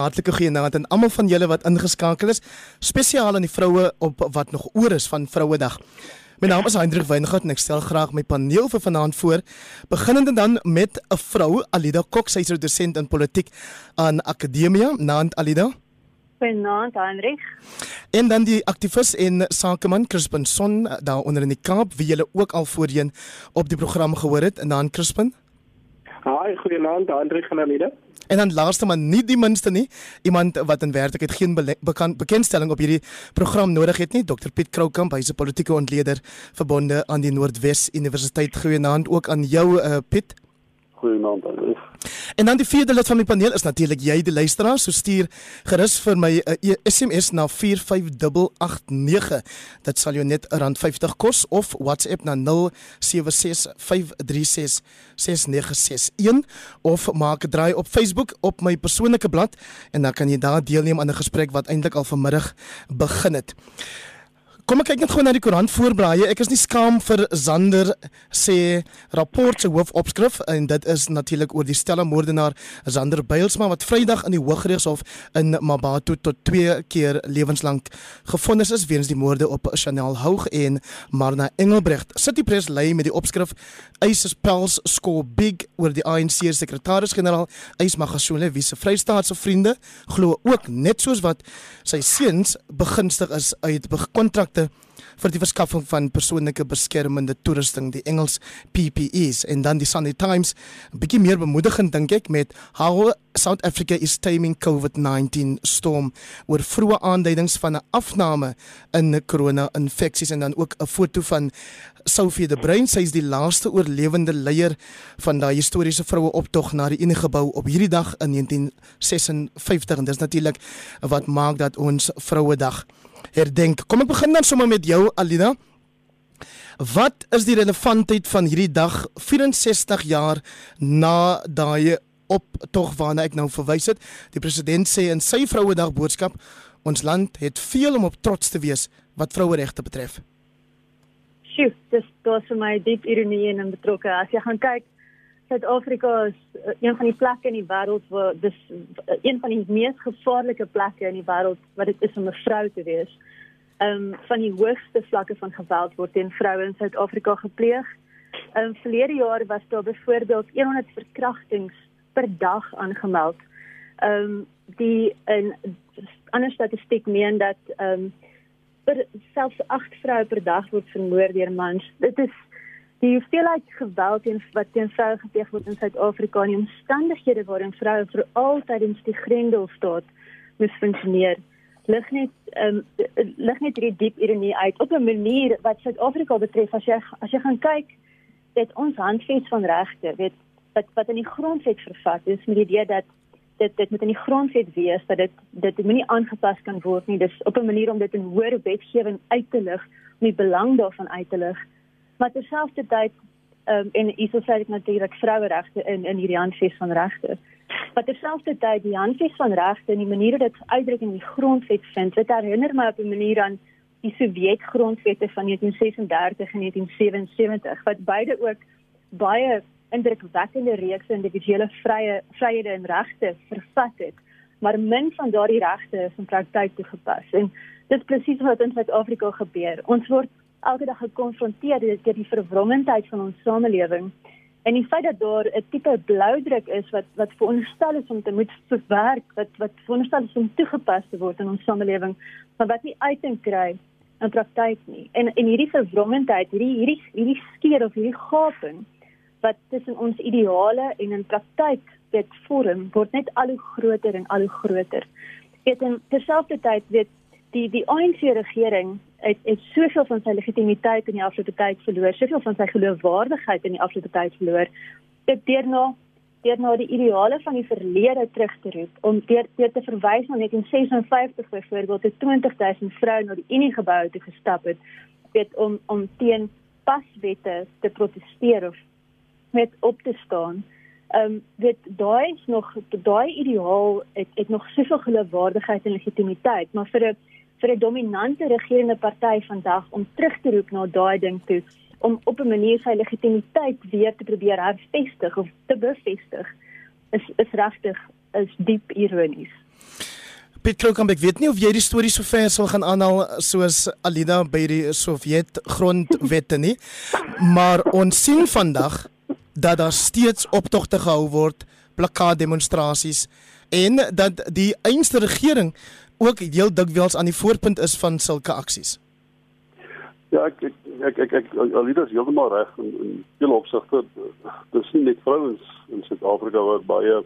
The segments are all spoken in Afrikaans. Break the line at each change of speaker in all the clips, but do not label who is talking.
Hartlike goeienaand aan almal van julle wat ingeskakel is, spesiaal aan die vroue op wat nog oor is van Vrouedag. My naam is Hendrik Weingart en ek stel graag my paneel vir vanaand voor, beginnende dan met 'n vrou, Alida Kok, sy is 'n dosent in politiek aan Akademia, naand Alida.
Goeienaand, Hendrik.
En dan die aktivis en sakeman Crispin Son daar onder in die Kaap, wie julle ook al voorheen op die program gehoor het, en dan Crispin.
Haai, goeienaand, Hendrik en Alida.
En dan laaste maar nie die minste nie, iemand wat in werklikheid geen bekend bekendstelling op hierdie program nodig het nie, Dr Piet Kroukamp, hy's 'n politieke ontleder verbonde aan die Noordwes Universiteit. Goeienaand ook aan jou uh, Piet.
Goeienaand aan u.
En dan die vierde lid van die paneel is natuurlik jy die luisteraar. So stuur gerus vir my 'n uh, SMS na 45889. Dit sal jou net R50 kos of WhatsApp na 0765366961 of maak 'n draai op Facebook op my persoonlike blad en dan kan jy daar deelneem aan 'n gesprek wat eintlik al vanmiddag begin het. Kom ek kyk net gou na die koerant voorblaaie. Ek is nie skaam vir Zander sê rapport se hoofopskrif en dit is natuurlik oor die stelmoordenaar Zander Bylsma wat Vrydag in die Hooggeregshof in Mabato tot 2 keer lewenslank gefonnis is weens die moorde op Chanel Houg en Marna Engelbrecht. City Press lei met die opskrif Eis Pels score big oor die ANC sekretaris-generaal Eis Magashule wie se Vrystaatse vriende glo ook net soos wat sy seuns begunstig is uit kontrakte vir die verskaffing van persoonlike beskermende toerusting, die Engels PPEs en dan die Sunday Times, 'n bietjie meer bemoedigend dink ek met how South Africa is taming COVID-19 storm oor vroeë aanduidings van 'n afname in corona-infeksies en dan ook 'n foto van Sophie de Bruin, sy is die laaste oorlewende leier van daai historiese vroue optog na die Unie gebou op hierdie dag in 1956 en dis natuurlik wat maak dat ons Vrouedag herdenk. Kom ek begin dan sommer met jou Alina. Wat is die relevantheid van hierdie dag 64 jaar na daai optog waarna ek nou verwys het? Die president sê in sy Vrouedag boodskap ons land het veel om op trots te wees wat vroueregte betref.
Sjoe, dis dis vir my diep ironie en betrokke. As jy gaan kyk Suid-Afrika is uh, een van die plekke in die wêreld waar dis uh, een van die mees gevaarlike plekke in die wêreld wat dit is om 'n vrou te wees. Ehm um, van die hoogste vlakke van geweld word teen vroue in Suid-Afrika gepleeg. Ehm um, verlede jaar was daar byvoorbeeld 100 verkrachtings per dag aangemeld. Ehm um, die 'n ander statistiek meen dat ehm um, per selfs 8 vroue per dag word vermoor deur mans. Dit is die hoeveelheid geweld teen wat teen vroue gepleeg word in Suid-Afrika en die omstandighede waarin vroue vir altyd in die grendelstaat moet funksioneer lig net um, lig net hierdie diep ironie uit. Op 'n manier wat Suid-Afrika betref as jy as jy gaan kyk dit ons handves van regte weet wat wat in die grondwet vervat is met die idee dat dit dit moet in die grondwet wees dat dit dit moenie aangepas kan word nie. Dis op 'n manier om dit in hoër wetgewing uit te lig om die belang daarvan uit te lig maar terselfdertyd ehm um, en hierso sê ek natuurlik vroueregte in in hierdie handves van regte. Maar terselfdertyd die handves van regte en die manier hoe dit uitdruk in die grondwet vind, dit herinner my op 'n manier aan die Sowjet grondwette van 1936 en 1977 wat beide ook baie indrukwekkende reeks individuele vrye vryhede en regte vervat het maar min van daardie regte is in praktyk toegepas en dit is presies wat in Suid-Afrika gebeur ons word elke dag gekonfronteer deur die verwrommendheid van ons samelewing en die feit dat daar 'n tipe bloudruk is wat wat veronderstel is om te moet verwerk wat wat veronderstel is om toegepas te word in ons samelewing maar wat nie uiting kry in praktyk nie en en hierdie verwrommendheid hierdie hierdie hierdie skeer of hierdie gaping wat tussen ons ideale en in praktyk dit vorm word net al hoe groter en al hoe groter. Dit in terselfdertyd weet die die ANC regering het het soveel van sy legitimiteit in die afgelope tyd verloor, soveel van sy geloofwaardigheid in die afgelope tyd verloor. Dit deur na deur na die ideale van die verlede terug te roep om deur, deur te verwys na 1956 byvoorbeeld te 20000 vroue na die Unie gebou te gestap het, weet om om teen paswette te proteseer of met op te staan. Ehm um, dit daai is nog daai ideaal het het nog soveel geloofwaardigheid en legitimiteit, maar vir 'n vir 'n dominante regerende party vandag om terug te roep na daai ding toe om op 'n manier sy legitimiteit weer te probeer hervestig of te bevestig is is regtig is diep ironies.
Piet Kroukamp, ek weet nie of jy die storie so ver sal gaan aanhaal soos Alida by die Sowjet grondwette nie, maar ons sien vandag dat daar steeds optogte gehou word, plakkaatdemonstrasies en dat die einste regering ook heel dikwels aan die voorpunt is van sulke aksies.
Ja, ek ek ek ek, ek Alida is heeltemal reg in in veel opsigte. Dis nie net vrouens in Suid-Afrika wat baie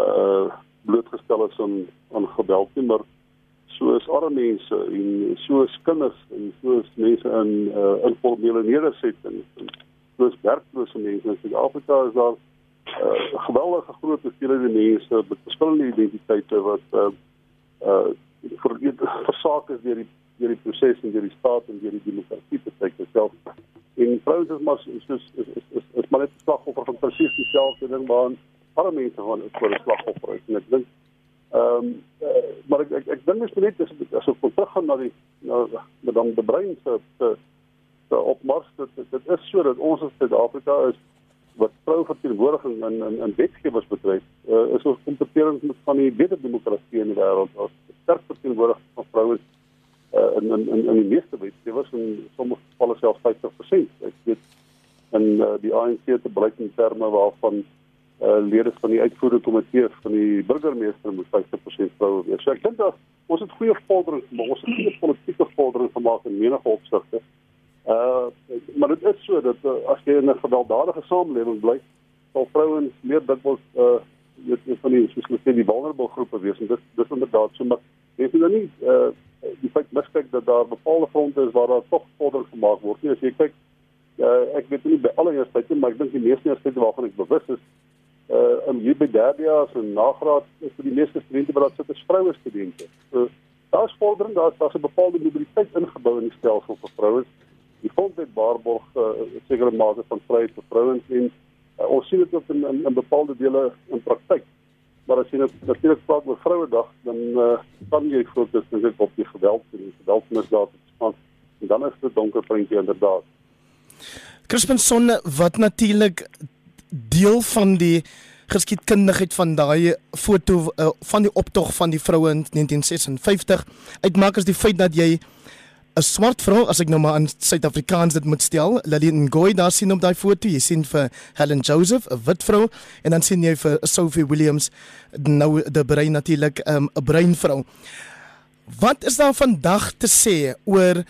uh blootgestel is aan aan geweld nie, maar so is arme mense en so is kinders en so is mense in uh informele nedersettings en so is werklose mense in Suid-Afrika is daar 'n uh, geweldige groot hoeveelheid mense met verskillende identiteite wat uh uh vir versake deur die deur die proses en deur die staat en deur die demokrasie te kyk self. En vrouens is maar is is is is, is, is maar net slagoffer van presies dieselfde ding maar alle mense gaan is voor 'n slagoffer is. en ek dink ehm um, uh, maar ek ek, ek dink mens moet net as as ek wil teruggaan na die na met dan die brein se se se opmars dit dit is so dat ons in Suid-Afrika is wat vrou verteenwoordiging in in in wetgewers betref uh, is ons kompeterings met van die beter demokrasie in die wêreld as sterk verteenwoordiging van vrouens uh, in, in in in die meeste wetgewers en sommige gevalle selfs 50%. Ek weet in uh, die ANC te bereik in terme waarvan uh, lede van die uitvoerende komitee van die burgemeester moet 50% vroue wees. So ek dink dat ons het goeie vorderings gemaak, ons het goeie politieke vorderings gemaak in menige opsigte. Uh maar dit is so dat uh, as jy in 'n gewelddadige samelewing bly, sal vrouens meer dikwels uh weet van die soos ons sê die vulnerable groepe wees en dit dis inderdaad so maar jy sien dan nie uh die feit miskyk dat daar bepaalde fronte is waar daar tog vorderings gemaak word. Nie as jy kyk uh, ek weet nie by alle universiteite maar ek dink die meeste universiteite waarvan ek bewus is uh in hier by Derbias en Nagraad is vir die meeste studente wat daar sit is vroue studente. So daar's vordering, daar's daar's 'n bepaalde mobiliteit ingebou in die stelsel vir vrouens. Die grondwet waarborg uh, sekere mate van vryheid vir vrouens en uh, ons sien dit ook in, in in bepaalde dele in praktyk. Maar as jy nou natuurlik praat oor Vrouedag, dan uh, kan jy fokus net op die geweld en die geweldmisdade van en dan is dit donker prentjie inderdaad.
Crispin Sonne wat natuurlik deel van die geskiedkundigheid van daai foto uh, van die optog van die vroue in 1956 uitmaak as die feit dat jy 'n swart vrou as ek nou maar in Suid-Afrikaans dit moet stel, Lillian Ngoy daar sien op daai foto, jy sien vir Helen Joseph, 'n wit vrou en dan sien jy vir Sophie Williams nou die brein natuurlik ehm, 'n um, bruin vrou. Wat is daar vandag te sê oor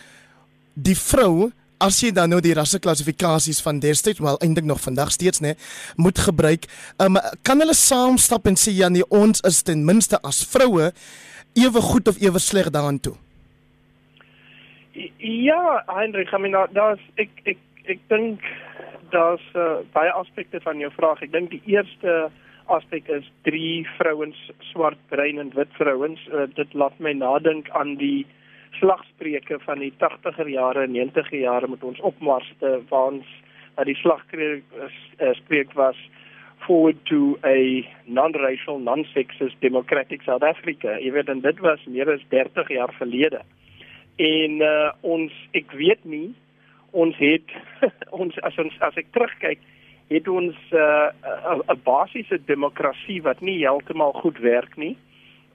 die vrou as jy dan nou die rasseklassifikasies van destyds wel eintlik nog vandag steeds nê moet gebruik, um, kan hulle saam stap en sê ja nee ons is ten minste as vroue ewe goed of ewe sleg daaraan toe.
Ja, Heinrich, I mean daar's ek ek ek dink daar's uh, baie aspekte van jou vraag. Ek dink die eerste aspek is drie vrouens swart, bruin en wit vrouens. Uh, dit laat my nadink aan die slagspreuke van die 80er jare en 90er jare met ons opmarste waar ons dat die slagspreuk uh, was forward to a non-racial non-sexist democratic South Africa. Jy weet en dit was meer as 30 jaar gelede. En uh, ons ek weet nie ons het ons as ons as ek terugkyk het ons 'n uh, basiese demokrasie wat nie heeltemal goed werk nie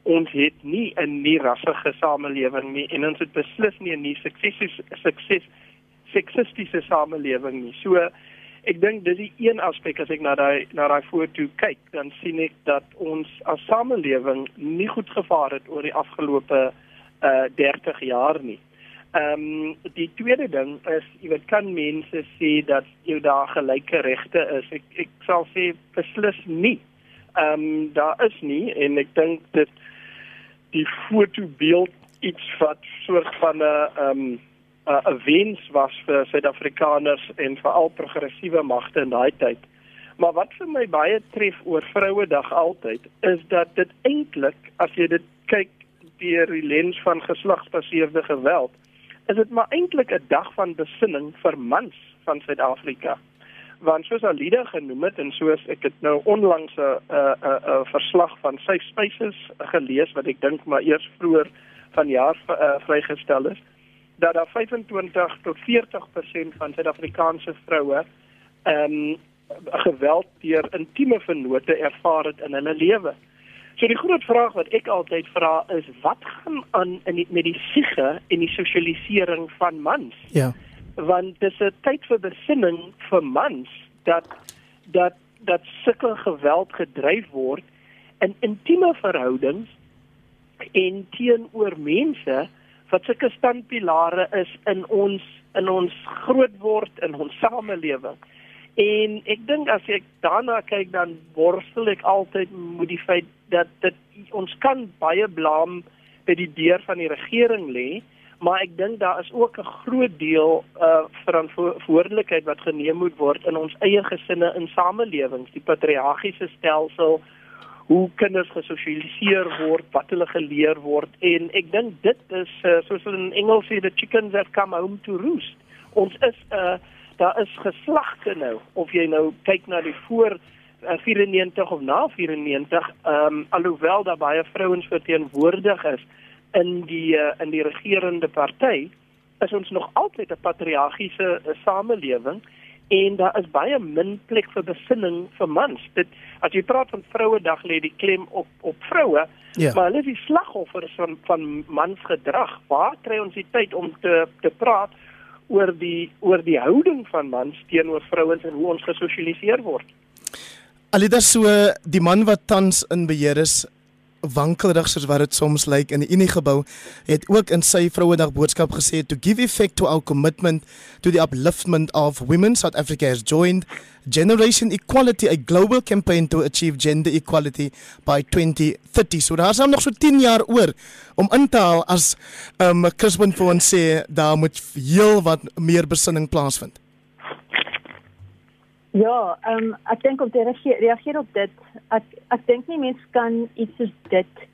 ons het nie 'n nie rassige samelewing nie en ons het beslis nie 'n nie sukses sukses seksistiese samelewing nie. So ek dink dis die een aspek as ek na daai na daai foto kyk, dan sien ek dat ons as samelewing nie goed gevaar het oor die afgelope uh 30 jaar nie. Ehm um, die tweede ding is jy weet kan mense sê dat jy daar gelyke regte is. Ek ek sal sê beslis nie. Ehm um, daar is nie en ek dink dit die fotobeeld iets wat soort van 'n ehm 'n 'n wens was vir Suid-Afrikaners en veral progressiewe magte in daai tyd. Maar wat vir my baie tref oor Vrouedag altyd is dat dit eintlik as jy dit kyk deur die lens van geslagsbaseerde geweld, is dit maar eintlik 'n dag van besinning vir mans van Suid-Afrika want soos Alida genoem het en soos ek het nou onlangs 'n 'n 'n verslag van Safe Spaces gelees wat ek dink maar eers vroeër vanjaar uh, vrygestel is dat daar 25 tot 40% van Suid-Afrikaanse vroue ehm um, geweld deur intieme vennote ervaar het in hulle lewe. So die groot vraag wat ek altyd vra is wat gaan aan in die, met die siege en die sosialisering van mans?
Ja.
Want dis 'n tyd vir besinning vir mans dat dat dat sulke geweld gedryf word in intieme verhoudings en teenoor mense wat sulke standpilare is in ons in ons grootword in ons samelewing. En ek dink as ek daarna kyk dan worstel ek altyd met die feit dat dit ons kan baie blame by die deur van die regering lê, maar ek dink daar is ook 'n groot deel uh verantwoordelikheid wat geneem moet word in ons eie gesinne en samelewings, die patriargiese stelsel hoe kinders gesosialiseer word, wat hulle geleer word en ek dink dit is uh, soos hulle in Engels sê the chickens have come home to roost. Ons is 'n uh, daar is geslagte nou of jy nou kyk na die voor uh, 94 of na 94 ehm um, alhoewel daar baie vrouens verteenwoordig is in die uh, in die regerende party is ons nog altyd 'n patriargiese uh, samelewing en daar is baie min plek vir besinning vir mans. Dit as jy praat van Vrouedag lê die klem op op vroue,
Ja.
maar hulle is die slagoffers van van mansgedrag. Waar kry ons die tyd om te te praat oor die oor die houding van mans teenoor vrouens en hoe ons gesosialiseer word?
Alida so die man wat tans in beheer is wankelrig soos wat dit soms lyk in die Unie gebou het ook in sy Vrouedag boodskap gesê to give effect to our commitment to the upliftment of women South Africa has joined Generation Equality a global campaign to achieve gender equality by 2030 so daar's nog so 10 jaar oor om in te haal as um Crispin vir ons sê daar moet heel wat meer besinning plaasvind
Ja, ehm um, ek dink om te reageer, reageer op dit, ek ek dink nie mens kan iets soos dit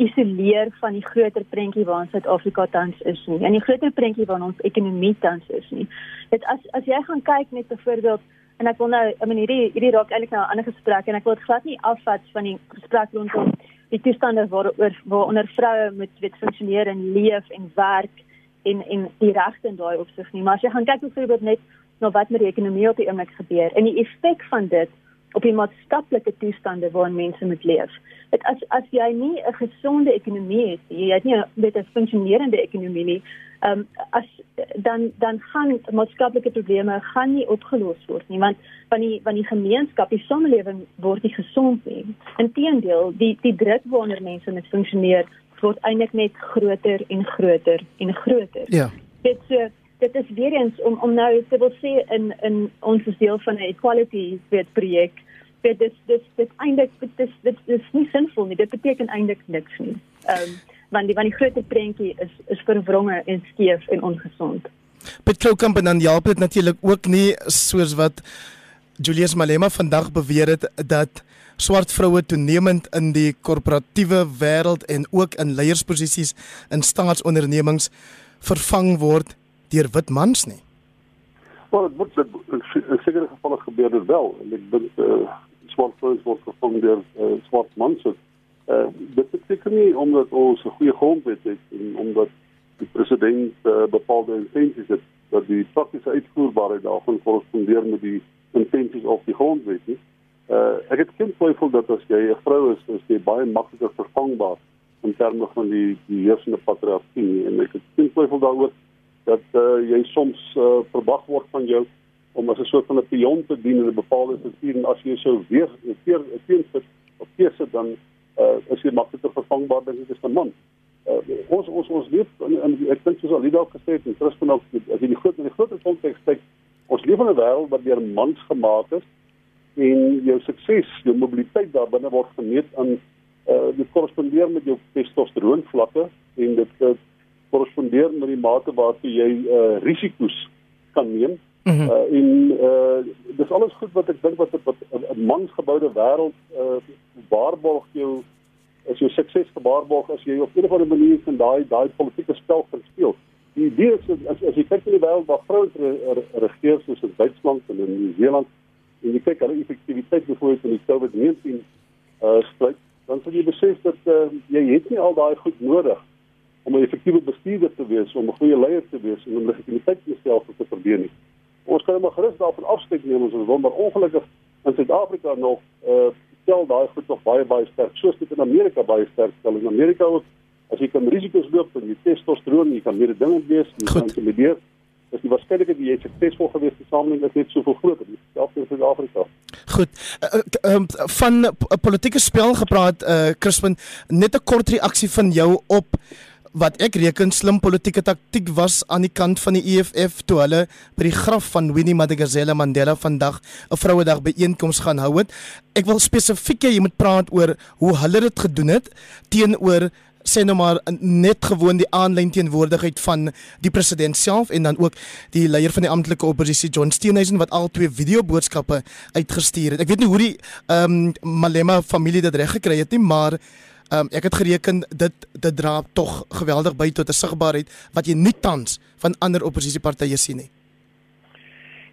isoleer van die groter prentjie waar ons Suid-Afrika tans is nie. En die groter prentjie waar ons ekonomie tans is nie. Dit as as jy gaan kyk net byvoorbeeld en ek wil nou, I mean hierdie hierdie raak eintlik nou 'n ander gesprek en ek wil dit glad nie afvat van die gesprek rondom die toestande waaroor waaronder vroue moet weet funksioneer en leef en werk en en die regte in daai opsig nie. Maar as jy gaan kyk byvoorbeeld net na wat met die ekonomie op die oomblik gebeur en die effek van dit op die maatskaplike toestande waarin mense moet leef. Dit as as jy nie 'n gesonde ekonomie het, jy het nie met 'n funksionerende ekonomie nie, ehm um, as dan dan gaan maatskaplike probleme gaan nie opgelos word nie, want van die van die gemeenskap, die samelewing word nie gesond nie. Inteendeel, die die druk waaronder mense moet funksioneer word eintlik net groter en groter en groter.
Ja.
Dit so dit is weer eens om om nou te wil sê in in ons is deel van 'n equality wet projek. Dit dis dis dit eintlik dit dit is nie sinvol nie. Dit beteken eintlik niks nie. Ehm um, want die want die groter prentjie is is verwronge en skeef en ongesond.
Petro Kamp en dan help dit natuurlik ook nie soos wat Julius Malema vandag beweer het dat swart vroue toenemend in die korporatiewe wêreld en ook in leiersposisies in staatsondernemings vervang word deur wit mans nie.
Wel, dit word in sekere gevalle gebeur dit wel en ek dink uh, swart vrouens word vervang deur uh, swart mans. Uh, dit beteken nie omdat ons 'n goeie grondwet het en omdat die president uh, bepaalde intensies het dat die praktiese uitvoerbaarheid daarvan korrespondeer met die intensies of die grondwet nie. Uh, ek het geen twyfel dat as jy 'n vrou is, is jy baie makliker vervangbaar in terme van die die heersende patriargie en ek het geen twyfel daaroor dat uh, jy soms uh, verwag word van jou om as 'n soort van 'n pion te dien in 'n bepaalde struktuur en as jy sou weer weer teensit of keuse dan uh, is jy makliker vervangbaar dink ek is 'n man. Uh, ons ons ons leef in, in ek dink soos Alida ook gesê het en Tristan ook as jy die groot in die groter konteks kyk ons leef in 'n wêreld wat deur mans gemaak is en jou sukses, jou mobiliteit daarbinne word gemeet aan uh dit korrespondeer met jou testosteroon vlakke en dit uh, korrespondeer met die mate waartoe jy uh risiko's kan neem.
Mm -hmm.
Uh en uh dis alles goed wat ek dink wat wat 'n mansgeboude wêreld uh waarborg jou as jou sukses gewaarborg as jy op 'n of ander manier van daai daai politieke spel kan speel. Die idee is as as jy kyk na die wêreld waar vrouens re, re, regeer soos in Duitsland en in Nieu-Seeland en jy kyk hulle effektiwiteit byvoorbeeld in die COVID-19 uh stryd, dan sal jy besef dat uh, jy het nie al daai goed nodig om 'n effektiewe bestuurder te wees, om 'n goeie leier te wees en om legitimiteit in jouself te verdien nie. Ons kan maar gerus daarvan afskeid neem as ons wil, maar ongelukkig in Suid-Afrika nog uh stel daai goed nog baie baie sterk soos dit in Amerika baie sterk stel in Amerika ook as jy kan risiko's loop en jy testosteron jy kan meer dinge wees jy
Goed.
kan intimideer is die waarskynlikheid dat jy suksesvol gewees het saamling is net soveel groter selfs in Suid-Afrika
Goed. Uh, um, van 'n uh, politieke spel gepraat, uh Crispin, net 'n kort reaksie van jou op wat ek reken slim politieke taktiek was aan die kant van die EFF toe hulle by die graf van Winnie Madikizela Mandela vandag 'n vrouedag byeenkoms gaan hou het. Ek wil spesifiek jy moet praat oor hoe hulle dit gedoen het teenoor sê nou maar net gewoon die aanlyn teenwoordigheid van die president self en dan ook die leier van die amptelike oppositie John Steenhuisen wat al twee videoboodskappe uitgestuur het. Ek weet nie hoe die ehm um, Malema familie dit reg gekry het nie, maar um, ek het gereken dit dit dra tog geweldig by tot 'n sigbaarheid wat jy nie tans van ander oppositiepartye sien nie.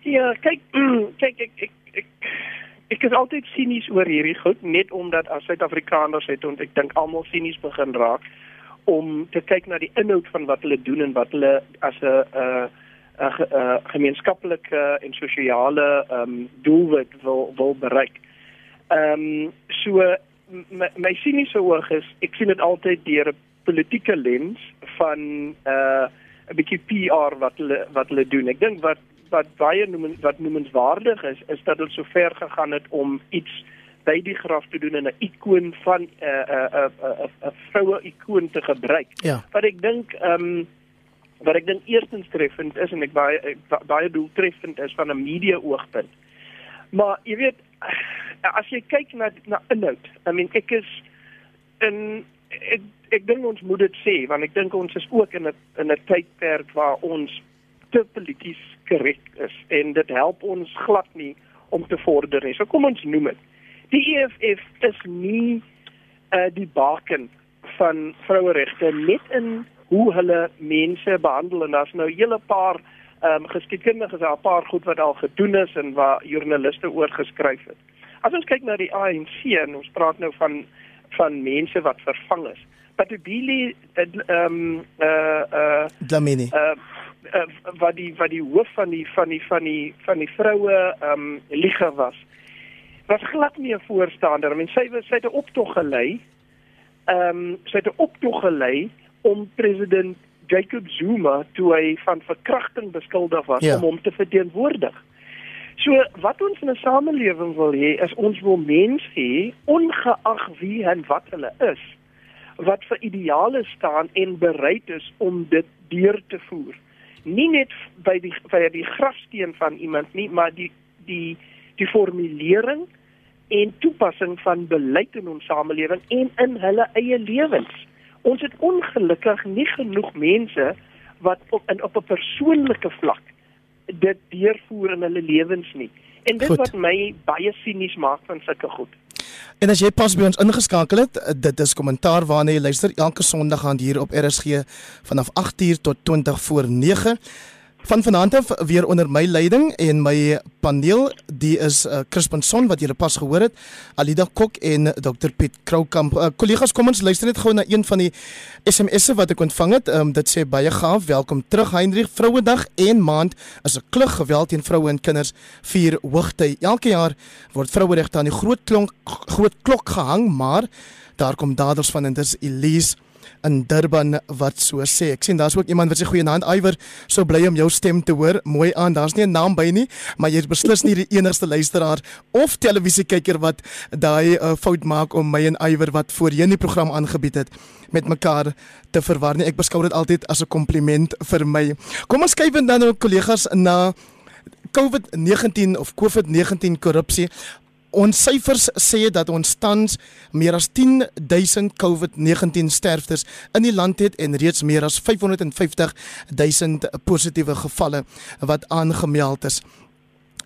Ja, kyk, kyk ek ek ek ek is altyd sinies oor hierdie goed net omdat as Suid-Afrikaners het en ek dink almal sinies begin raak om te kyk na die inhoud van wat hulle doen en wat hulle as 'n 'n 'n gemeenskaplike en sosiale ehm um, doelwit wil wil bereik. Ehm um, so my, my siniese oog is ek sien dit altyd deur 'n politieke lens van 'n uh, 'n bietjie PR wat hulle wat hulle doen. Ek dink wat wat baie noem wat noemenswaardig is is dat hulle so ver gegaan het om iets by die graf te doen en 'n ikoon van 'n 'n 'n 'n vroue ikoon te gebruik.
Ja.
Wat ek dink ehm um, wat ek dink eerstens treffend is en ek baie ek, baie doeltreffend is van 'n media oogpunt. Maar jy weet as jy kyk na na inhoud, I mean ek is in ek ek dink ons moet dit sê want ek dink ons is ook in 'n in 'n tydperk waar ons te polities korrek is en dit help ons glad nie om te vorder nie. So kom ons noem dit. Die EFF is nie uh die baken van vroueregte net in hoe hulle mense behandel en daar's nou 'n hele paar ehm um, geskiedkundiges, 'n paar goed wat al gedoen is en waar joernaliste oor geskryf het. As ons kyk na die ANC en ons praat nou van van mense wat vervang is. Patubili ehm um, uh uh
Dlamini.
uh, uh wat die wat die hoof van die van die van die van die vroue ehm um, liga was. Was glad nie 'n voorstander. I mean sy sy het 'n optog gelei. Ehm um, sy het 'n optog gelei om president Jacob Zuma toe hy van verkrachting beskuldig was
Ja.
om hom te verteenwoordig. So wat ons in 'n samelewing wil hê is ons wil mense hê ongeag wie en wat hulle is wat vir ideale staan en bereid is om dit deur te voer. Nie net by die by die grafsteen van iemand nie, maar die die die formulering en toepassing van beleid in ons samelewing en in hulle eie lewens. Ons het ongelukkig nie genoeg mense wat op in op 'n persoonlike vlak dit deurvoer in hulle lewens nie. En dit
Goed.
wat my baie sinies maak van sulke goed.
En as jy pas by ons ingeskakel het, eh, dit is kommentaar waarna jy luister elke Sondag aan hier op RSG vanaf 8uur tot 20 voor 9. Van vanaand af weer onder my leiding en my paneel, die is uh, Crispin Son wat julle pas gehoor het, Alida Kok en Dr Piet Kroukamp. Uh, Kollegas, kom ons luister net gou na een van die SMS'e wat ek ontvang het. Um, dit sê baie gaaf, welkom terug Heinrich. Vrouedag en maand is 'n klug geweld teen vroue en kinders vier hoogtyd. Elke jaar word vroueregte aan die groot klok groot klok gehang, maar daar kom daders van en dis Elise in Durban wat so sê. Ek sien daar's ook iemand wat sê goeie naam Iwer, so bly om jou stem te hoor. Mooi aan. Daar's nie 'n naam by nie, maar jy's beslis nie die enigste luisteraar of televisiekyker wat daai uh, fout maak om my en Iwer wat voorheen die program aangebied het met mekaar te verwar nie. Ek beskou dit altyd as 'n kompliment vir my. Kom ons kyk dan nou kollegas na COVID-19 of COVID-19 korrupsie. Ons syfers sê dat ons tans meer as 10000 COVID-19 sterftes in die land het en reeds meer as 550000 positiewe gevalle wat aangemeld is.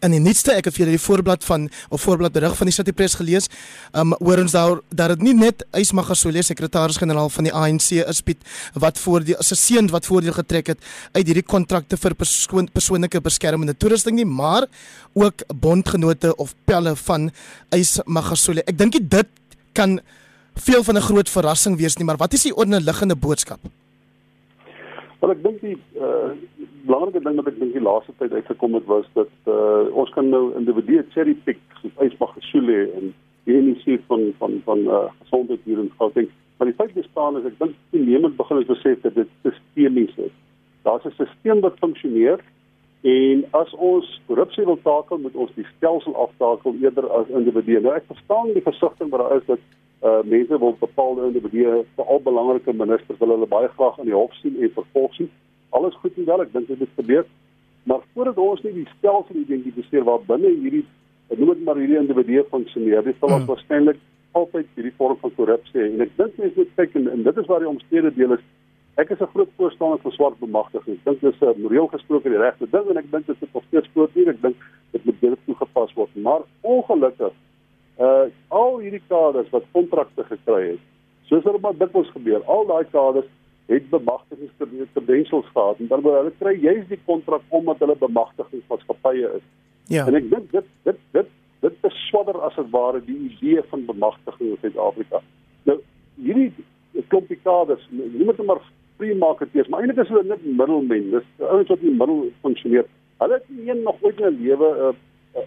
In die nuutste ek het vir julle die voorblad van of voorblad berig van die City Press gelees. Um hoor ons daar dat dit nie net Ysmagashule sekretaris-generaal van die ANC is Piet wat voor die 'n seun wat voordeel getrek het uit hierdie kontrakte vir persoon, persoonlike beskermende toerusting nie, maar ook bondgenote of pelle van Ysmagashule. Ek dink dit kan veel van 'n groot verrassing wees nie, maar wat is die onderliggende boodskap?
Wel ek dink die uh, belangrike ding wat ek dink die laaste tyd uitgekom het was dat uh, ons kan nou individue cherry pick soos Ysmagashule en die van van van uh, gesondheid hier in Gauteng. Maar die feit bestaan is ek dink die neemend begin het besef dat dit sistemies is. Daar's 'n stelsel wat funksioneer en as ons korrupsie wil takel, moet ons die stelsel aftakel eerder as individue. Nou ek verstaan die versigtiging wat daar is dat uh mense wil bepaalde individue veral belangrike ministers wil hulle baie graag in die hof sien en vervolg sien. Alles goed en wel, ek dink dit moet gebeur. Maar voordat ons nie die stelsel identifiseer waar binne hierdie noem dit maar hierdie individue funksioneer, dis sal ons hmm. waarskynlik altyd hierdie vorm van korrupsie en ek dink mense moet kyk en, en dit is waar die omstrede deel is. Ek is 'n groot voorstander van swart bemagtiging. Ek dink dis 'n moreel gesproke die regte ding en ek dink dit is nog steeds groot hier. Ek dink dit moet beter toegepas word. Maar ongelukkig uh al hierdie kaders wat kontrakte gekry het, soos wat dit dikwels gebeur, al daai kaders het bemagtigingskredentials gehad en dan word hulle kry juist die kontrak omdat hulle bemagtigingsmaatskappye is.
Ja.
En ek dink dit dit dit dit beswadder as dit ware die idee van bemagtiging in Suid-Afrika. Nou hierdie klompie kaders, nie net maar free marketeers, maar eintlik is hulle net middelmen. Dis ouens wat in die middel funksioneer. Hulle het nie een nog ooit in 'n lewe 'n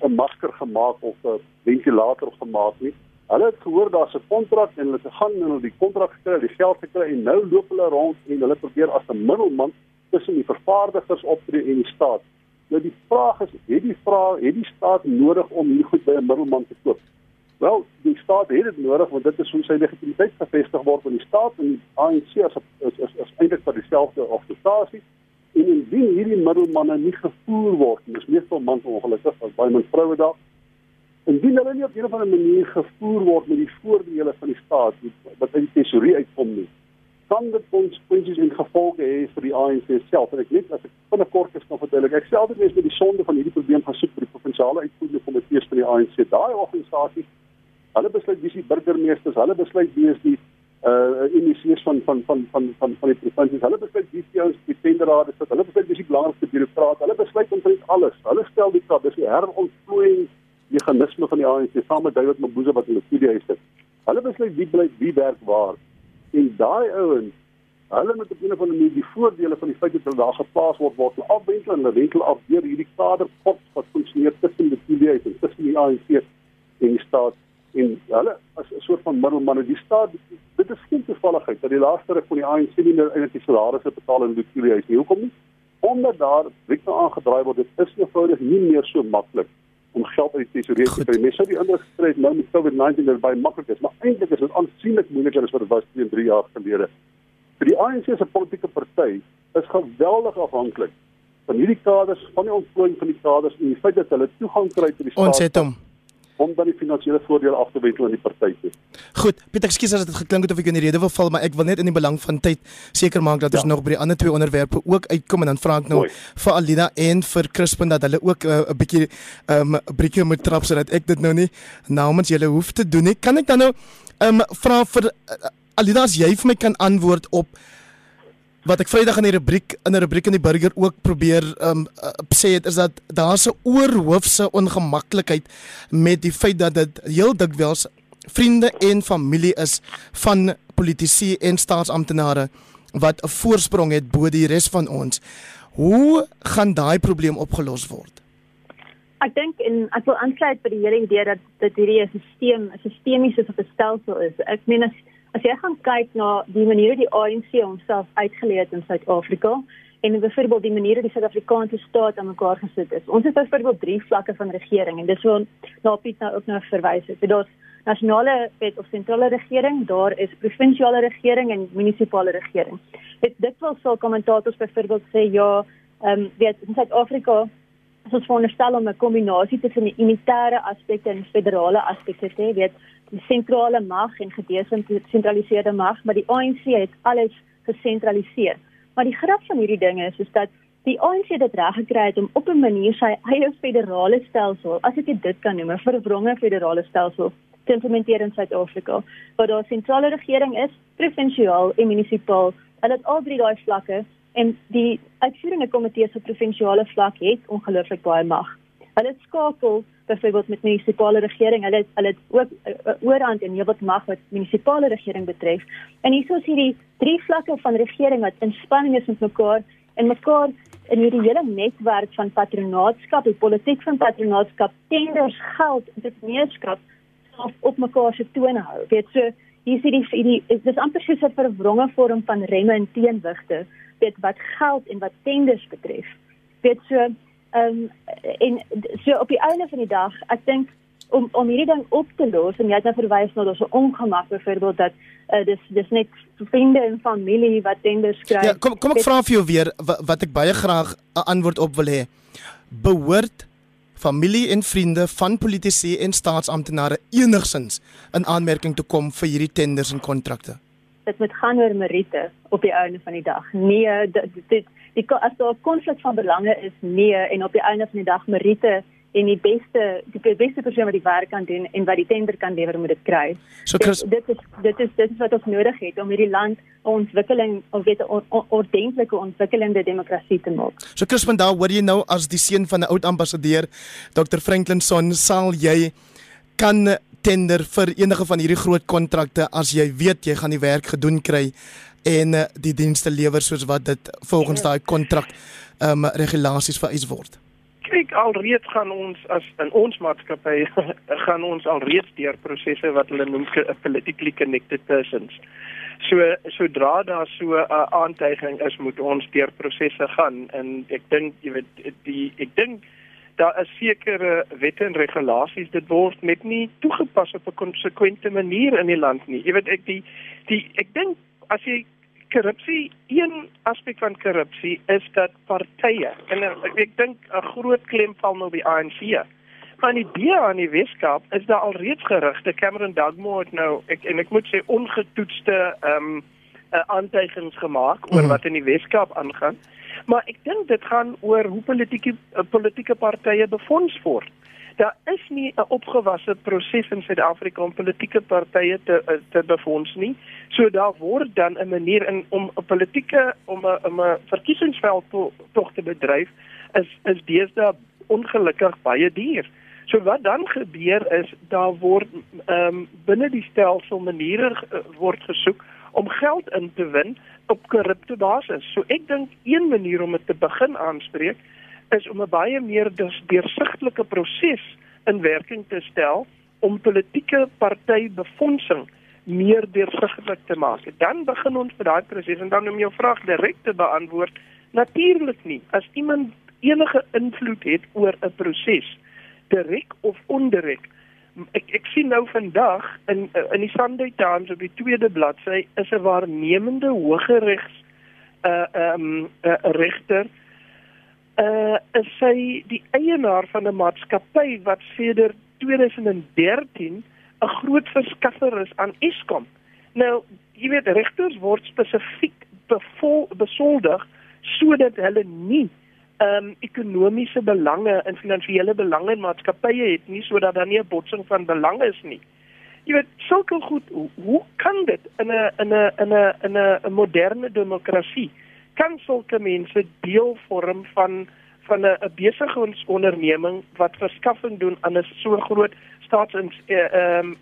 'n masker gemaak of 'n ventilator gemaak nie. Hulle het gehoor daar's 'n kontrak en hulle het gegaan en hulle die kontrak gekry, die geld gekry en nou loop hulle rond en hulle probeer as 'n middelman tussen die vervaardigers optree en die staat. Nou die vraag is, het die vraag, het die staat nodig om hier goed by 'n middelman te koop? Wel, die staat het dit nodig want dit is hoe sy legitimiteit gevestig word in die staat en die ANC as is is, is eintlik vir dieselfde organisasie en indien hierdie middelmanne nie gevoer word, dis meestal mans ongelukkig as baie min vroue daar Indien hulle nie op 'n of ander manier gevoer word met die voordele van die staat wat uit die tesorie uitkom nie, kan dit konsekwensies en gevolge hê vir die ANC self. En ek net as ek binnekort is kan vertel ek self het mes met die sonde van hierdie probleem gaan soek by die provinsiale uitvoerende komitees van die ANC. Daai organisasie, hulle besluit wie se burgemeesters, hulle besluit wie is die uh inisies van van van van van van die provinsies. Hulle besluit wie se ons tenderrade sit. Hulle besluit wie se belangrikste bureaukrate. Hulle besluit omtrent alles. Hulle stel die krag, dis die herontplooiing meganisme van die ANC saam met David Mabuza wat in die studie sit. Hulle besluit wie bly wie werk waar. En daai ouens, hulle moet op 'n of ander manier die voordele van die feit dat hulle daar geplaas word word afwentel en wentel af deur hierdie kaderpot wat funksioneer tussen die studie huis en tussen die ANC en die staat en hulle as 'n soort van middelmanne die staat dit is geen toevalligheid dat die laaste ruk van die ANC nie meer eintlik die salarisse betaal in die studie huis nie. Hoekom nie? Omdat daar wikte aangedraai word, dit is eenvoudig nie meer so maklik om geld uit die tesourier te kry. Mens sou die ander gestryd nou met COVID-19 dat baie maklik is, maar eintlik is dit aansienlik moeiliker as wat dit was 2 en 3 jaar gelede. Vir die ANC se politieke party is geweldig afhanklik van hierdie kaders, van die ontplooiing van die kaders en die feit dat hulle toegang kry tot die
staat. Ons het hom
om dan die finansiële voordele af te wendel aan die party.
Goed, Pieter, ekskuus as dit geklink het of ek in die rede wil val, maar ek wil net in die belang van tyd seker maak dat ja. ons nog by die ander twee onderwerpe ook uitkom en dan vra ek nou Mooi. vir Alida en vir Crispin dat hulle ook 'n uh, bietjie 'n um, briekie moet trap sodat ek dit nou nie namens julle hoef te doen nie. Kan ek dan nou um, vra vir uh, Alida as jy vir my kan antwoord op wat ek Vrydag in die rubriek in 'n rubriek in die burger ook probeer um uh, sê het is dat daar 'n oorhoofse ongemaklikheid met die feit dat dit heel dikwels vriende en familie is van politici en staatsamptenare wat 'n voorsprong het bo die res van ons. Hoe gaan daai probleem opgelos word?
Ek dink en ek wil aansluit by die hele idee dat dit hierdie 'n stelsel, 'n sistemiese stelsel is. Ek meen as As jy gaan kyk na die maniere die ANC homself uitgeleë het in Suid-Afrika en byvoorbeeld die maniere die Suid-Afrikaanse staat aan mekaar gesit is. Ons het byvoorbeeld drie vlakke van regering en dis wat na Piet nou ook nou verwys het. Daar's nasionale wet of sentrale regering, daar is provinsiale regering en munisipale regering. Dit wil sou kommentators byvoorbeeld sê ja, ehm um, weet in Suid-Afrika as ons veronderstel om 'n kombinasie tussen die unitêre aspekte en federale aspekte te hê, weet die sentrale mag en gedesentraliseerde mag, maar die ANC het alles gesentraliseer. Maar die grap van hierdie ding is is dat die ANC dit reg gekry het om op 'n manier sy eie federale stelsel, as ek dit kan noem, 'n verwronge federale stelsel te implementeer in Suid-Afrika, waar daar 'n sentrale regering is, provinsiaal en munisipaal. Hulle het al drie daai vlakke en die uitvoerende komitee se provinsiale vlak het ongelooflik baie mag. Hulle skakel byvoorbeeld met munisipale regering. Hulle hulle het ook uh, oorhand en heelwat mag wat munisipale regering betref. En hierso is hierdie drie vlakke van regering wat in spanning is met mekaar en mekaar in hierdie hele netwerk van patronaatskap, die politiek van patronaatskap, tenders, geld, entrepreneurskap self op mekaar se tone hou. Weet so hier sien die die dis amper soos 'n verwronge vorm van remme en teenwigte weet wat geld en wat tenders betref. Weet so ehm um, en so op die einde van die dag, ek dink om om hierdie ding op te los en jy het nou verwys na so ongemak byvoorbeeld dat uh, dis dis net vriende en familie wat tenders skryf.
Ja, kom kom ek vra vir jou weer wat, wat ek baie graag 'n antwoord op wil hê. Behoort familie en vriende van politici en staatsamptenare enigsins in aanmerking te kom vir hierdie tenders en kontrakte?
Dit moet gaan oor meriete op die einde van die dag. Nee, dit dit die as daar 'n konflik van belange is, nee en op die einde van die dag meriete en die beste die beste persoon wat die werk kan doen en wat die tender kan lewer moet dit kry.
So Chris,
dit, dit is dit is dit is wat ons nodig het om hierdie land ontwikkeling of weet 'n ordentlike ontwikkelende demokrasie te maak.
So Chris van daar hoor jy nou as die seun van 'n oud ambassadeur Dr Franklin Son sal jy kan tender vir enige van hierdie groot kontrakte as jy weet jy gaan die werk gedoen kry en eh, die dienste lewer soos wat dit volgens daai kontrak ehm um, regulasies vereis word
kyk alreeds gaan ons as in ons maatskappy gaan ons alreeds deur prosesse wat hulle noem politically connected persons. So sodra daar so 'n uh, aantuiging is, moet ons deur prosesse gaan en ek dink jy weet die ek dink daar is sekere wette en regulasies dit word net nie toegepas op 'n konsekwente manier in die land nie. Jy weet ek die die ek dink as jy korrupsie een aspek van korrupsie is dat partye en ek, ek dink 'n groot klem val nou op die ANC. Maar die DA aan die Weskaap is daar alreeds gerugte Cameron Dugmore het nou ek en ek moet sê ongetoetste ehm um, aantuigings gemaak oor mhm. wat in die Weskaap aangaan. Maar ek dink dit gaan oor hoe politieke politieke partye befonds word daar is nie 'n opgewasse proses in Suid-Afrika om politieke partye te eh, te befonds nie. So daar word dan 'n manier in om 'n politieke om 'n 'n verkiesingsveld to, tog te bedryf is is deesdae ongelukkig baie duur. So wat dan gebeur is daar word ehm um, binne die stelsel maniere uh, word gesoek om geld in te win op korrupte basis. So ek dink een manier om dit te begin aanspreek is om 'n baie meer deursigtelike proses in werking te stel om politieke partybefondsing meer deursigtig te maak. Dan begin ons met daai proses en dan om jou vraag direk te beantwoord, natuurlik nie. As iemand enige invloed het oor 'n proses, direk of ondirek, ek ek sien nou vandag in in die Sunday Times op die tweede bladsy is 'n waarnemende hooggeregs uh ehm um, uh, regter uh is sy die eienaar van 'n maatskappy wat sedert 2013 'n groot verskaffer is aan Eskom. Nou, jy weet regters word spesifiek besoldig sodat hulle nie ehm um, ekonomiese belange en finansiële belange in maatskappye het nie sodat daar nie 'n botsing van belange is nie. Jy weet, sulke goed, hoe, hoe kan dit in 'n in 'n in 'n in 'n moderne demokrasie? kan sulke mense deel vorm van van 'n besigheidsonderneming wat verskaffing doen aan 'n so groot staatsinstitusie uh, um,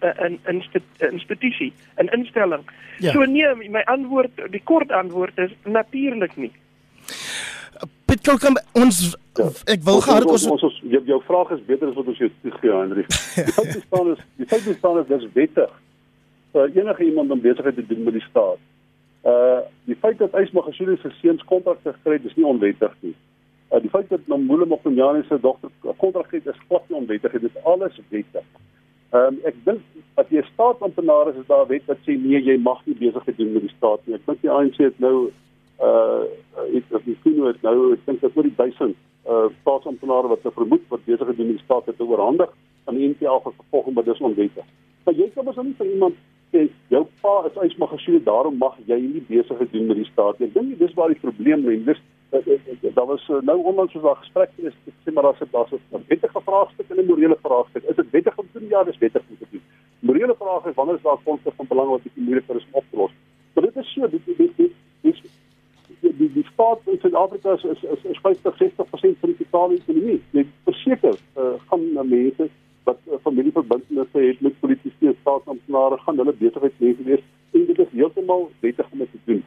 uh, institusie, 'n instelling. Ja. So nee, my antwoord, die kort antwoord is natuurlik nie.
Piet Kolkom, ons ja. ek wil gehad
ons ons, ons jou, jou vraag is beter as wat ons jou gee, Henry. Die feit bestaan is die feit bestaan is dis wettig vir enige iemand om besigheid te doen met die staat. Uh die feit dat Ysmagashule se seuns kontrakte gekry het, is nie onwettig nie. Uh die feit dat Nomule Mokonyane se dogter kontrak het, is glad nie onwettig nie. Dit is alles wettig. Ehm um, ek dink as jy 'n staatsamptenaar is, is daar 'n wet wat sê nee, jy mag nie besig gedoen met die staat nie. Ek dink die ANC het nou uh ek het gesien hoe dit nou, ek dink dat oor die 1000 uh staatsamptenare wat nou vermoed wat besig gedoen die staat het oorhandig aan die NPA gevolg, maar dis onwettig. Maar jy kan mos nie vir iemand sê jou pa is uitmagasie daarom mag jy nie besig gedoen met die staat nie. Ek dink dis waar die probleem lê. Dis eh, eh, eh, daar was nou onlangs was daar gesprek is sê maar daar's 'n daar's 'n wettige vraagstuk en 'n morele vraagstuk. Is dit wettig om te doen? Ja, dis wettig om te doen. Morele vraag is wanneer is daar konflik van belang wat bietjie moeiliker is om op te los. Maar dit is so dit dit dit dis die staat in Suid-Afrika is is is 50 60% van die totale ekonomie. Dit verseker uh, gaan mense wat uh, familieverbintenisse het met politici en staatsamptenare gaan hulle besigheidsmense wees en dit is heeltemal wettig om dit te doen.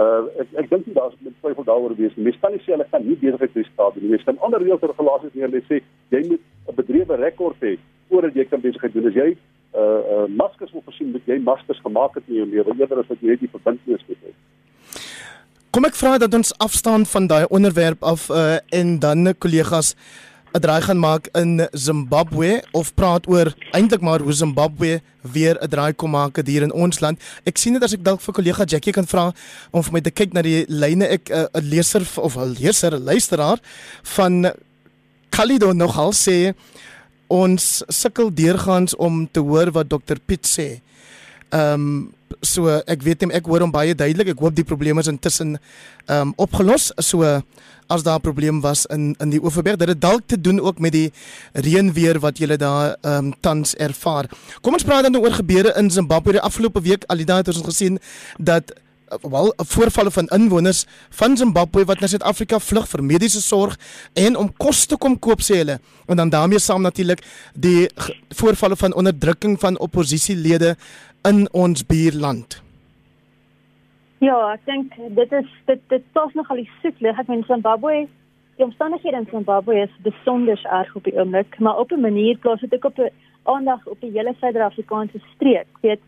Uh ek ek dink nie daar's met twyfel daaroor wees. Mens kan nie sê hulle gaan nie besigheid staat doen nie. Mens kan ander reëls en regulasies neer lê sê jy moet 'n bedrywe rekord hê voordat jy kan besigheid doen. As jy uh uh maskers wil voorsien, moet jy maskers gemaak het in jou lewe eerder as wat jy die verbintenis het.
Kom ek vra dat ons afstaan van daai onderwerp af uh en dan kollegas 'n draai gaan maak in Zimbabwe of praat oor eintlik maar hoe Zimbabwe weer 'n draai kom maak hier in ons land. Ek sien dit as ek dalk vir kollega Jackie kan vra om vir my te kyk na die lyne ek eh, 'n uh, leser of 'n leser, 'n luisteraar van Kalido nogal sê ons sukkel deurgangs om te hoor wat Dr Piet sê. Ehm um, so ek weet hom ek hoor hom baie duidelik. Ek hoop die probleem is intussen ehm um, opgelos. So as daar 'n probleem was in in die Oeverberg dit dalk te doen ook met die reënweer wat julle daar ehm um, tans ervaar. Kom ons praat dan oor gebeure in Zimbabwe die afgelope week. Alida het ons gesien dat wel voorvalle van inwoners van Zimbabwe wat na Suid-Afrika vlug vir mediese sorg en om kos te kom koop sê hulle en dan daarmee saam natuurlik die voorvalle van onderdrukking van oppositielede in ons buurland.
Ja, ek dink dit is dit dit pas nog al die siekte. Ek meen Zimbabwe, die omstandighede in Zimbabwe is besonder erg op die oomblik, maar op 'n manier plaas dit ook op 'n aandag op die hele Suid-Afrikaanse streek. Weet,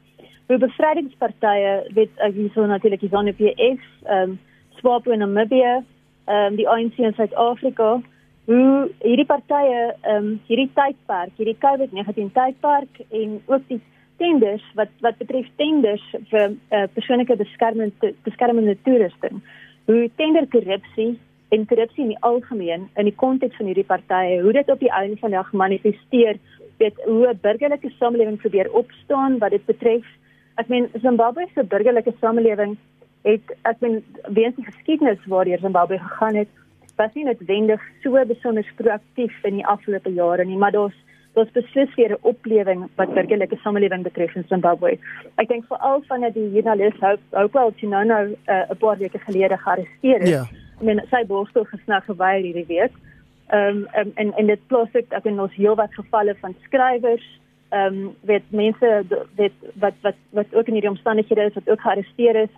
hoe bevrydingspartye, weet ek hierso natuurlik die ZANU-PF, ehm um, SWAPO in Namibië, ehm um, die ANC in Suid-Afrika, hoe hierdie partye ehm um, hierdie tydperk, hierdie COVID-19 tydperk en ook die tenders wat wat betref tenders vir uh, persoonlike beskermende beskermende toerusting. Hoe tenderkorrupsie en korrupsie in die algemeen in die konteks van hierdie partye, hoe dit op die einde van die dag manifesteer, weet hoe 'n burgerlike samelewing probeer opstaan wat dit betref. Ek meen Zimbabwe se burgerlike samelewing het ek meen weens die geskiedenis waardeur Zimbabwe gegaan het, was nie noodwendig so besonder proaktief in die afgelope jare nie, maar daar's daar's beslis weer 'n oplewing wat burgerlike samelewing betref in Zimbabwe. Ek dink veral vanaf die joernalis Hope wel Chinono uh, 'n paar weke gelede gearresteer is. Ja. I mean, sy borstel gesnag geweier hierdie week. Ehm um, um, en en dit plaas ek ek in ons heelwat gevalle van skrywers ehm um, weet mense weet wat wat wat ook in hierdie omstandighede is wat ook gearresteer is.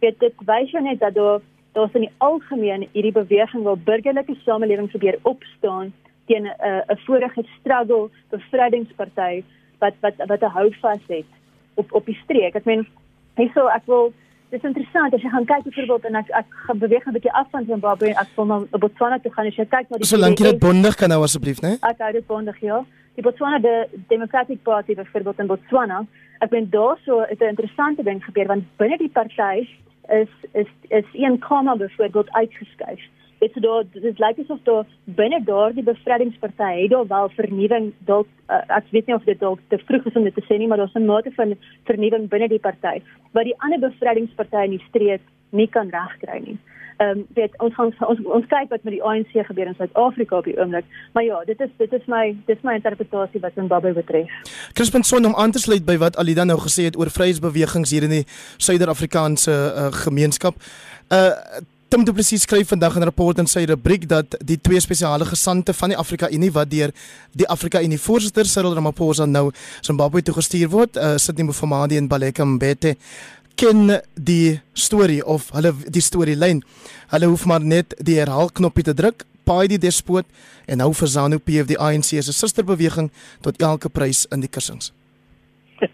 Weet dit wys jou net dat daar daar's in die algemeen hierdie beweging waar burgerlike samelewing probeer opstaan teen 'n uh, 'n vorige struggle bevrydingsparty wat wat wat 'n houvas het op op die streek. Ek meen hyso ek wil dis interessant as jy gaan kyk byvoorbeeld en ek ek gaan beweeg 'n bietjie af van Zimbabwe en ek wil na Botswana toe gaan as jy kyk na die
Solank jy dit bondig kan nou asseblief, né?
Ek hou dit bondig, ja. Die Botswana de Democratic Party byvoorbeeld in Botswana. Ek ben daar so 'n interessante ding gebeur want binne die party is is is een kamma byvoorbeeld uitgeskuif dit so daar dit lyk asof daar binne daardie bevrydingsparty het daar wel vernuwing dalk uh, ek weet nie of dit dalk te vroeg is om dit te sê nie maar daar's 'n mate van vernuwing binne die party wat die ander bevrydingspartye in die streek nie kan regkry nie. Ehm um, weet ons gaan ons ons kyk wat met die ANC gebeur in Suid-Afrika op die oomblik. Maar ja, dit is dit is my dit is my interpretasie wat Zimbabwe betref.
Crispin son om aan te sluit by wat Alida nou gesê het oor vryheidsbewegings hier in die Suider-Afrikaanse uh, gemeenskap. Uh Tim Du Plessis skryf vandag in 'n rapport in sy rubriek dat die twee spesiale gesante van die Afrika Unie wat deur die Afrika Unie voorsitter Cyril Ramaphosa nou Zimbabwe toe gestuur word, uh, sit nie Mufamadi en Baleka Mbete ken die storie of hulle die storielyn. Hulle hoef maar net die herhaal knoppie te druk, paai die despoot en nou vir ZANU PF die ANC se susterbeweging tot elke prys in die kussings.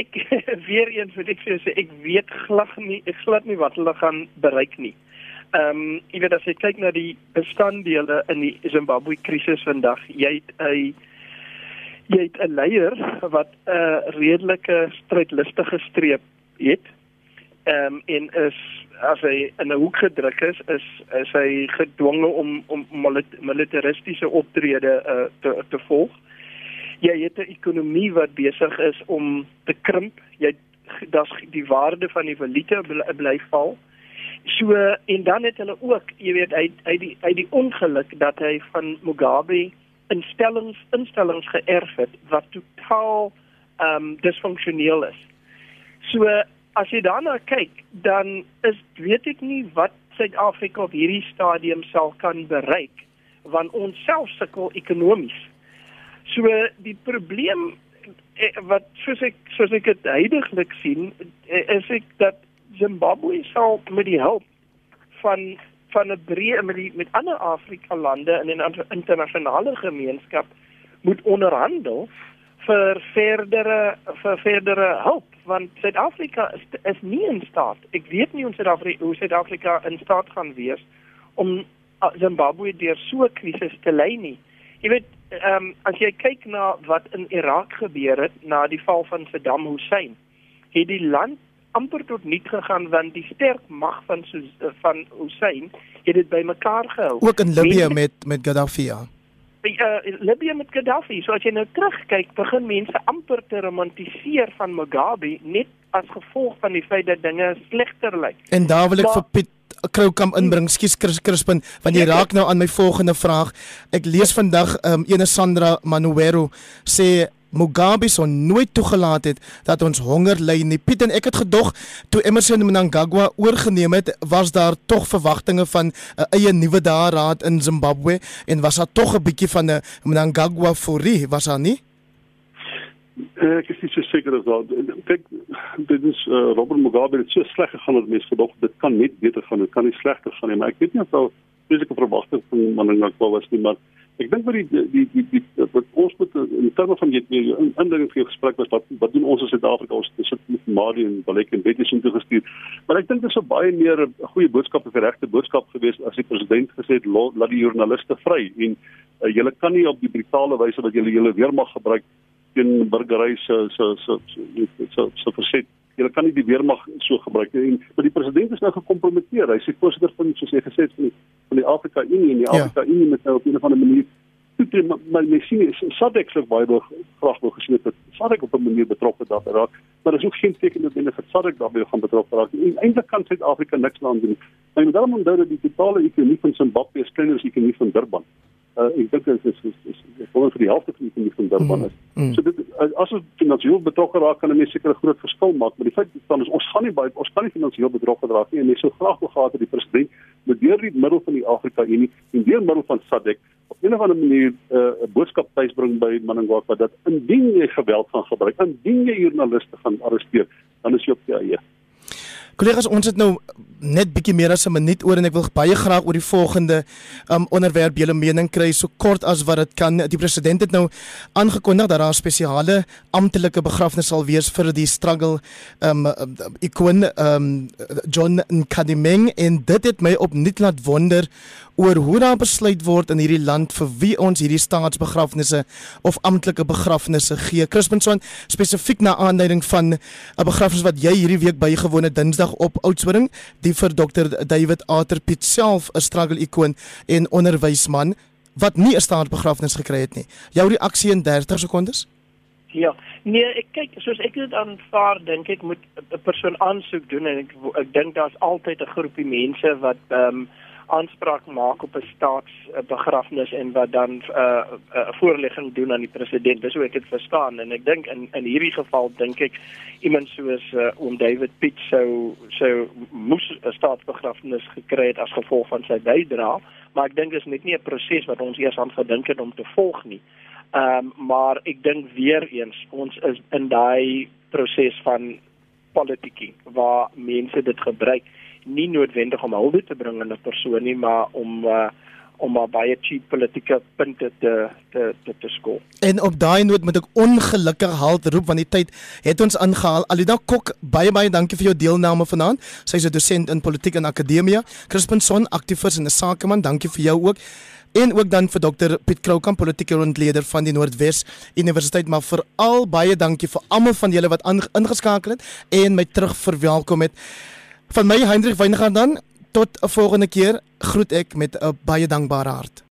Ek weer eens wil ek sê ek weet glad nie ek glad nie wat hulle gaan bereik nie. Ehm um, jy weet as jy kyk na die bestanddele in die Zimbabwe krisis vandag, jy het 'n jy het 'n leier wat 'n uh, redelike strydlustige streep het. Ehm um, en is as hy in 'n hoek gedruk is, is is hy gedwonge om om militaristiese optrede uh, te te volg. Jy het 'n ekonomie wat besig is om te krimp. Jy daar's die waarde van die valuta bly val. So en dan het hulle ook, jy weet, hy hy die hy die ongeluk dat hy van Mugabe instellings instellings geërf het wat totaal ehm um, disfunksioneel is. So as jy daarna kyk, dan is weet ek nie wat Suid-Afrika op hierdie stadium sal kan bereik want ons self sukkel ekonomies. So die probleem eh, wat soos ek soos ek dit heidaglik sien, eh, is ek dat Zimbabwe sal met die hulp van van 'n breë met die, met ander Afrika lande in 'n internasionale gemeenskap moet onderhandel vir verdere vir verdere hulp want Suid-Afrika is is nie in staat. Ek weet nie hoe Suid-Afrika hoe Suid-Afrika in staat gaan wees om Zimbabwe deur so 'n krisis te lei nie. Jy weet, ehm um, as jy kyk na wat in Irak gebeur het na die val van Saddam Hussein, het die land amper tot niet gegaan want die sterk mag van van Hussein het dit bymekaar gehou.
Ook in Libië met met Gaddafi. Ja.
Uh, Libië met Gaddafi. So as jy nou terugkyk, begin mense amper te romantiseer van Mugabe net as gevolg van die feit dat dinge slegter lyk.
En daar wil ek maar, vir Piet Kroukamp inbring. Skus Crispin, want jy ja, raak nou aan my volgende vraag. Ek lees vandag ehm um, ene Sandra Manuero sê Mugabe sou nooit toegelaat het dat ons honger ly nie. Piet en ek het gedog toe Emmerson Mnangagwa oorgeneem het, was daar tog verwagtinge van 'n uh, eie nuwe daaraad in Zimbabwe en was daar tog 'n bietjie van 'n Mnangagwa furie, was daar nie?
Ek is nie so seker as dat kyk dit is uh, Robert Mugabe het so sleg gegaan dat mense gedog dit kan net beter gaan, dit kan nie slegter gaan nie, maar ek weet nie of daar fisieke verwagtinge van Mnangagwa was nie, maar Ek dink wat die die die die wat ons moet in terme van jy in indring vir gesprek was wat wat doen ons in Suid-Afrika ons sit met Marie en Balek en Betty sin toe gestuur. Maar ek dink dit is 'n baie meer 'n goeie boodskap of 'n regte boodskap gewees as die president gesê het laat die joernaliste vry en uh, julle kan nie op die brutale wyse wat julle julle weermag gebruik teen burgery se se se se se verset jy kan nie die weermag so gebruik nie. Maar die president is nou gekompromiteer. Hy sê voorsitter van soos hy gesê het van die, van die Afrika Unie en die ja. Afrika Unie met nou op 'n of ander manier toe maar my sien is SADC sou baie graag wou gesien het SADC op 'n manier betrokke daar raak. Maar daar is ook geen teken dat binne vir SADC daarbey gaan betrokke raak. En eintlik kan Suid-Afrika niks aan doen. Maar jy moet dan onthou dat die totale ekonomie van Zimbabwe is kleiner as die ekonomie van Durban uh, ek dink dit is is is volgens vir die helfte van die van Durban is. Mm, mm. So dit as ons finansiëel betrokke raak kan 'n mens seker 'n groot verskil maak, maar die feit dan is ons gaan nie baie ons kan nie finansiëel betrokke raak nie en mense sou graag wil gehad het die president met deur die middel van die Afrika Unie en deur middel van SADC op 'n of ander manier uh, 'n uh, boodskap tuisbring by Manangwa dat indien jy geweld gaan gebruik, indien jy joernaliste gaan arresteer, dan is jy op die eie.
Kollegas, ons het nou net bietjie meer as 'n minuut oor en ek wil baie graag oor die volgende um onderwerp julle mening kry so kort as wat dit kan. Die president het nou aangekondig dat daar 'n spesiale amptelike begrafnis sal wees vir die struggle um ikoon um John Nkadimeng en dit het my opnuut laat wonder oor hoe daar besluit word in hierdie land vir wie ons hierdie staatsbegrafnisse of amptelike begrafnisse gee. Crispinson spesifiek na aanleiding van 'n begrafnis wat jy hierdie week bygewoon het Dinsdag op Oudtshoorn, die vir Dr David Aterpiet self 'n struggle ikoon en onderwysman wat nie 'n staatsbegrafnis gekry het nie. Jou reaksie in 30 sekondes?
Ja, nee, ek kyk soos ek dit aanvaar, dink ek moet 'n persoon aansoek doen en ek ek dink daar's altyd 'n groepie mense wat ehm um, aanspraak maak op 'n staatsbegrafnis en wat dan 'n uh, 'n uh, voorlegging doen aan die president. Dis hoe ek dit verstaan en ek dink in in hierdie geval dink ek iemand soos uh, oom David Pitt sou sou moes 'n staatsbegrafnis gekry het as gevolg van sy bydrae, maar ek dink dis net nie 'n proses wat ons eers aan gedink het om te volg nie. Ehm um, maar ek dink weer eens ons is in daai proses van politiek waar mense dit gebruik nie noodwendig om hulde te bring aan 'n persoon nie, maar om uh, om maar baie cheap politieke punte te te te, te skool.
En op daai noot moet ek ongelukkig halt roep want die tyd het ons aangehaal. Alida Kok, baie baie dankie vir jou deelname vanaand. Sy is 'n dosent in politiek en akademie. Crispin Son, aktivis en 'n sakeman, dankie vir jou ook. En ook dan vir Dr Piet Kroukamp, politieke rondleier van die Noordwes Universiteit, maar veral baie dankie vir almal van julle wat ingeskakel het en my terug verwelkom het. Van my Hendrik Weingart dan tot 'n volgende keer groet ek met 'n baie dankbare hart.